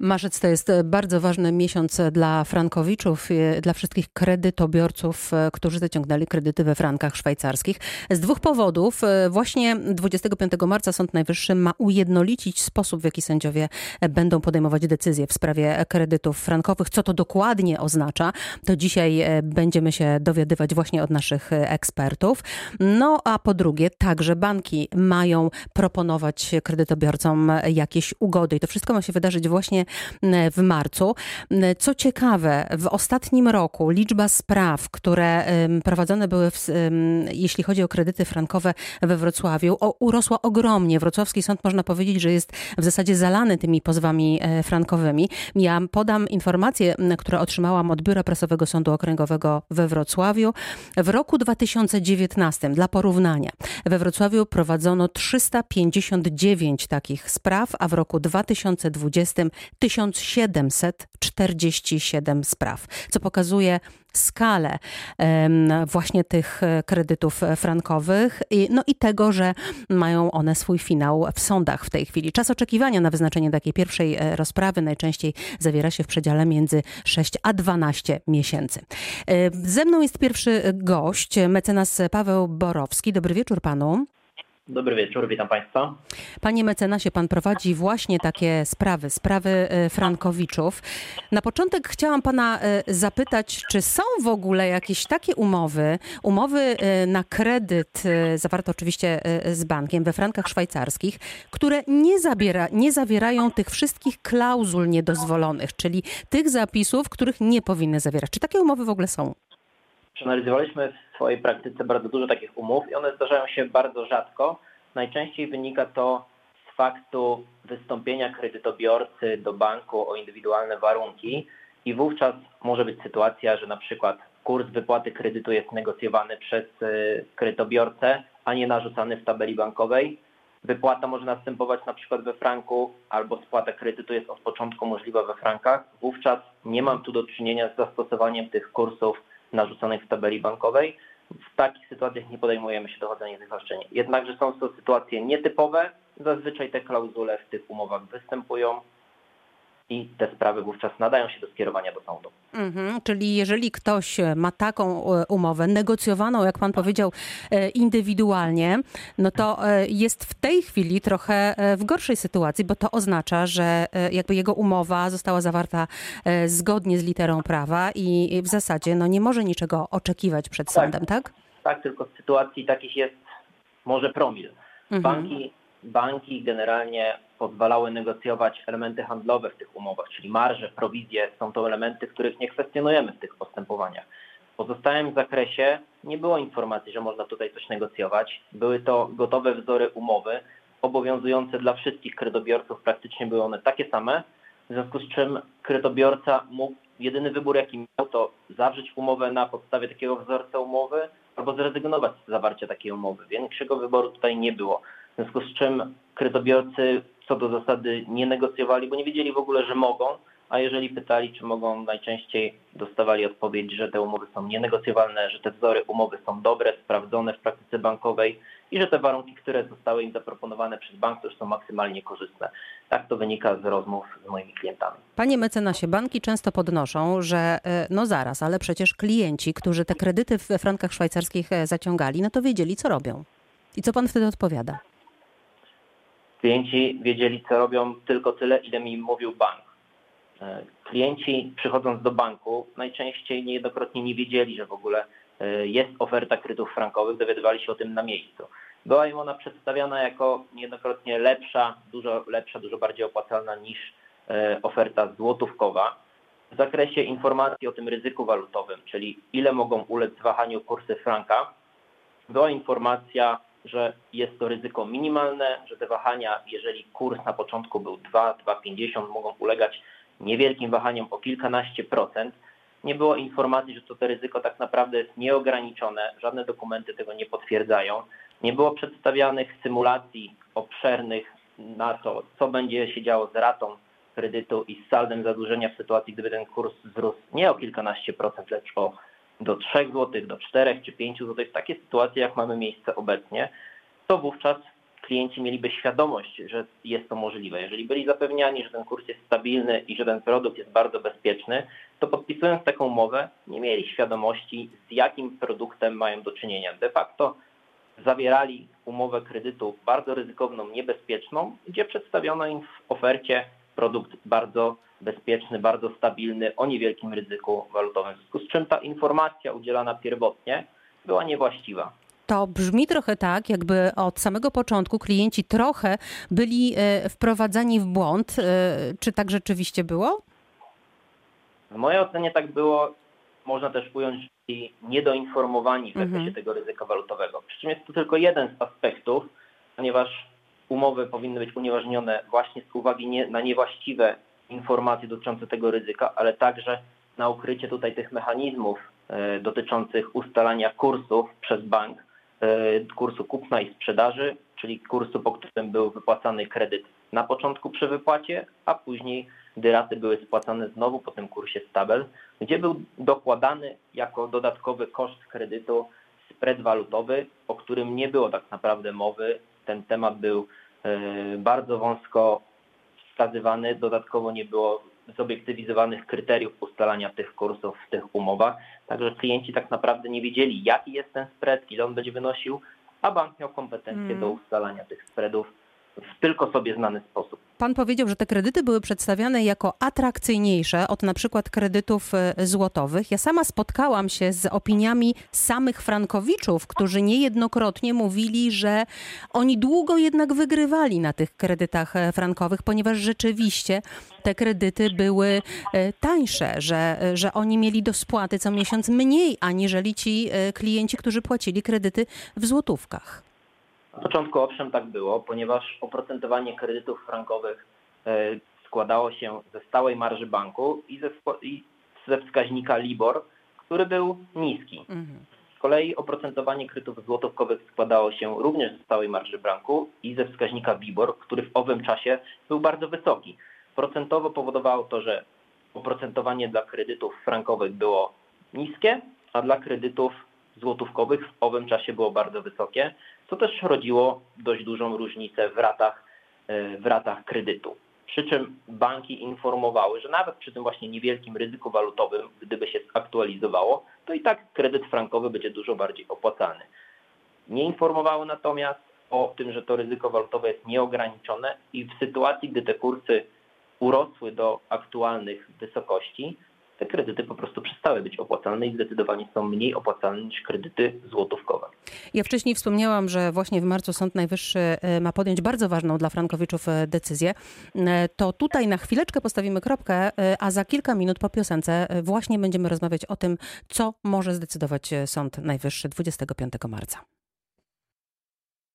Marzec to jest bardzo ważny miesiąc dla frankowiczów, dla wszystkich kredytobiorców, którzy zaciągnęli kredyty we frankach szwajcarskich. Z dwóch powodów. Właśnie 25 marca Sąd Najwyższy ma ujednolicić sposób, w jaki sędziowie będą podejmować decyzje w sprawie kredytów frankowych. Co to dokładnie oznacza, to dzisiaj będziemy się dowiadywać właśnie od naszych ekspertów. No a po drugie, także banki mają proponować kredytobiorcom jakieś ugody i to wszystko ma się wydarzyć właśnie w marcu. Co ciekawe, w ostatnim roku liczba spraw, które prowadzone były, w, jeśli chodzi o kredyty frankowe we Wrocławiu, urosła ogromnie. Wrocławski sąd można powiedzieć, że jest w zasadzie zalany tymi pozwami e, frankowymi. Ja podam informacje, które otrzymałam od Biura Prasowego Sądu Okręgowego we Wrocławiu. W roku 2019, dla porównania, we Wrocławiu prowadzono 359 takich spraw, a w roku 2020 1747 spraw, co pokazuje skalę właśnie tych kredytów frankowych, no i tego, że mają one swój finał w sądach w tej chwili. Czas oczekiwania na wyznaczenie takiej pierwszej e, rozprawy najczęściej zawiera się w przedziale między 6 a 12 miesięcy. E, ze mną jest pierwszy gość, mecenas Paweł Borowski. Dobry wieczór panu. Dobry wieczór, witam Państwa. Panie mecenasie, Pan prowadzi właśnie takie sprawy, sprawy e, Frankowiczów. Na początek chciałam Pana e, zapytać, czy są w ogóle jakieś takie umowy, umowy e, na kredyt, zawarte oczywiście z bankiem we frankach szwajcarskich, które nie, zabiera, nie zawierają tych wszystkich klauzul niedozwolonych, czyli tych zapisów, których nie powinny zawierać. Czy takie umowy w ogóle są? Przeanalizowaliśmy swojej praktyce bardzo dużo takich umów i one zdarzają się bardzo rzadko. Najczęściej wynika to z faktu wystąpienia kredytobiorcy do banku o indywidualne warunki i wówczas może być sytuacja, że na przykład kurs wypłaty kredytu jest negocjowany przez y, kredytobiorcę, a nie narzucany w tabeli bankowej. Wypłata może następować na przykład we franku albo spłata kredytu jest od początku możliwa we frankach. Wówczas nie mam tu do czynienia z zastosowaniem tych kursów narzuconych w tabeli bankowej. W takich sytuacjach nie podejmujemy się dochodzenia wywłaszczeń. Jednakże są to sytuacje nietypowe. Zazwyczaj te klauzule w tych umowach występują i te sprawy wówczas nadają się do skierowania do sądu. Mhm, czyli jeżeli ktoś ma taką e, umowę negocjowaną, jak pan powiedział, e, indywidualnie, no to e, jest w tej chwili trochę w gorszej sytuacji, bo to oznacza, że jakby jego umowa została zawarta zgodnie z literą prawa i w zasadzie no, nie może niczego oczekiwać przed tak, sądem, tak? Tak, tylko w sytuacji takich jest może promil. Mhm. Banki banki generalnie pozwalały negocjować elementy handlowe w tych umowach, czyli marże, prowizje, są to elementy, których nie kwestionujemy w tych postępowaniach. W pozostałym zakresie nie było informacji, że można tutaj coś negocjować. Były to gotowe wzory umowy, obowiązujące dla wszystkich kredytobiorców, praktycznie były one takie same, w związku z czym kredytobiorca mógł, jedyny wybór jaki miał, to zawrzeć umowę na podstawie takiego wzorca umowy albo zrezygnować z zawarcia takiej umowy. Większego wyboru tutaj nie było. W związku z czym kredytobiorcy co do zasady nie negocjowali, bo nie wiedzieli w ogóle, że mogą, a jeżeli pytali, czy mogą, najczęściej dostawali odpowiedź, że te umowy są nienegocjowalne, że te wzory umowy są dobre, sprawdzone w praktyce bankowej i że te warunki, które zostały im zaproponowane przez bank, to już są maksymalnie korzystne. Tak to wynika z rozmów z moimi klientami. Panie mecenasie, banki często podnoszą, że e, no zaraz, ale przecież klienci, którzy te kredyty we frankach szwajcarskich e, zaciągali, no to wiedzieli, co robią. I co pan wtedy odpowiada? Klienci wiedzieli, co robią tylko tyle, ile mi mówił bank. E, klienci przychodząc do banku najczęściej niejednokrotnie nie wiedzieli, że w ogóle e, jest oferta kredytów frankowych, dowiadywali się o tym na miejscu. Była im ona przedstawiana jako niejednokrotnie lepsza, dużo lepsza, dużo bardziej opłacalna niż e, oferta złotówkowa. W zakresie informacji o tym ryzyku walutowym, czyli ile mogą ulec wahaniu kursy franka, była informacja że jest to ryzyko minimalne, że te wahania, jeżeli kurs na początku był 2, 2,50, mogą ulegać niewielkim wahaniom o kilkanaście procent. Nie było informacji, że to, to ryzyko tak naprawdę jest nieograniczone, żadne dokumenty tego nie potwierdzają. Nie było przedstawianych symulacji obszernych na to, co będzie się działo z ratą kredytu i z saldem zadłużenia w sytuacji, gdyby ten kurs wzrósł nie o kilkanaście procent, lecz o do 3 zł, do 4 czy 5 zł, takie sytuacje, jak mamy miejsce obecnie, to wówczas klienci mieliby świadomość, że jest to możliwe. Jeżeli byli zapewniani, że ten kurs jest stabilny i że ten produkt jest bardzo bezpieczny, to podpisując taką umowę nie mieli świadomości, z jakim produktem mają do czynienia. De facto zawierali umowę kredytu bardzo ryzykowną, niebezpieczną, gdzie przedstawiono im w ofercie produkt bardzo bezpieczny, bardzo stabilny, o niewielkim ryzyku walutowym. W związku z czym ta informacja udzielana pierwotnie była niewłaściwa. To brzmi trochę tak, jakby od samego początku klienci trochę byli e, wprowadzani w błąd. E, czy tak rzeczywiście było? W mojej ocenie tak było. Można też ująć niedoinformowani w zakresie mhm. tego ryzyka walutowego. Przy czym jest to tylko jeden z aspektów, ponieważ umowy powinny być unieważnione właśnie z uwagi nie, na niewłaściwe informacje dotyczące tego ryzyka, ale także na ukrycie tutaj tych mechanizmów e, dotyczących ustalania kursów przez bank, e, kursu kupna i sprzedaży, czyli kursu, po którym był wypłacany kredyt na początku przy wypłacie, a później gdy raty były spłacane znowu po tym kursie stabel, gdzie był dokładany jako dodatkowy koszt kredytu spread walutowy, o którym nie było tak naprawdę mowy. Ten temat był e, bardzo wąsko wskazywany, dodatkowo nie było zobiektywizowanych kryteriów ustalania tych kursów w tych umowach, także klienci tak naprawdę nie wiedzieli, jaki jest ten spread, ile on będzie wynosił, a bank miał kompetencje mm. do ustalania tych spreadów w tylko sobie znany sposób. Pan powiedział, że te kredyty były przedstawiane jako atrakcyjniejsze od na przykład kredytów e, złotowych. Ja sama spotkałam się z opiniami samych frankowiczów, którzy niejednokrotnie mówili, że oni długo jednak wygrywali na tych kredytach e, frankowych, ponieważ rzeczywiście te kredyty były e, tańsze, że, że oni mieli do spłaty co miesiąc mniej, aniżeli ci klienci, którzy płacili kredyty w złotówkach. Na początku owszem tak było, ponieważ oprocentowanie kredytów frankowych e, składało się ze stałej marży banku i ze, i ze wskaźnika LIBOR, który był niski. Mhm. Z kolei oprocentowanie kredytów złotówkowych składało się również ze stałej marży banku i ze wskaźnika WIBOR, który w owym czasie był bardzo wysoki. Procentowo powodowało to, że oprocentowanie dla kredytów frankowych było niskie, a dla kredytów złotówkowych w owym czasie było bardzo wysokie, co też rodziło dość dużą różnicę w ratach, e, w ratach kredytu. Przy czym banki informowały, że nawet przy tym właśnie niewielkim ryzyku walutowym, gdyby się zaktualizowało, to i tak kredyt frankowy będzie dużo bardziej opłacalny. Nie informowały natomiast o tym, że to ryzyko walutowe jest nieograniczone i w sytuacji, gdy te kursy urosły do aktualnych wysokości, te kredyty po prostu przestały być opłacalne i zdecydowanie są mniej opłacalne niż kredyty złotówkowe. Ja wcześniej wspomniałam, że właśnie w marcu Sąd Najwyższy e, ma podjąć bardzo ważną dla frankowiczów e, decyzję. E, to tutaj na chwileczkę postawimy kropkę, a za kilka minut po piosence właśnie będziemy rozmawiać o tym, co może zdecydować Sąd Najwyższy 25 marca.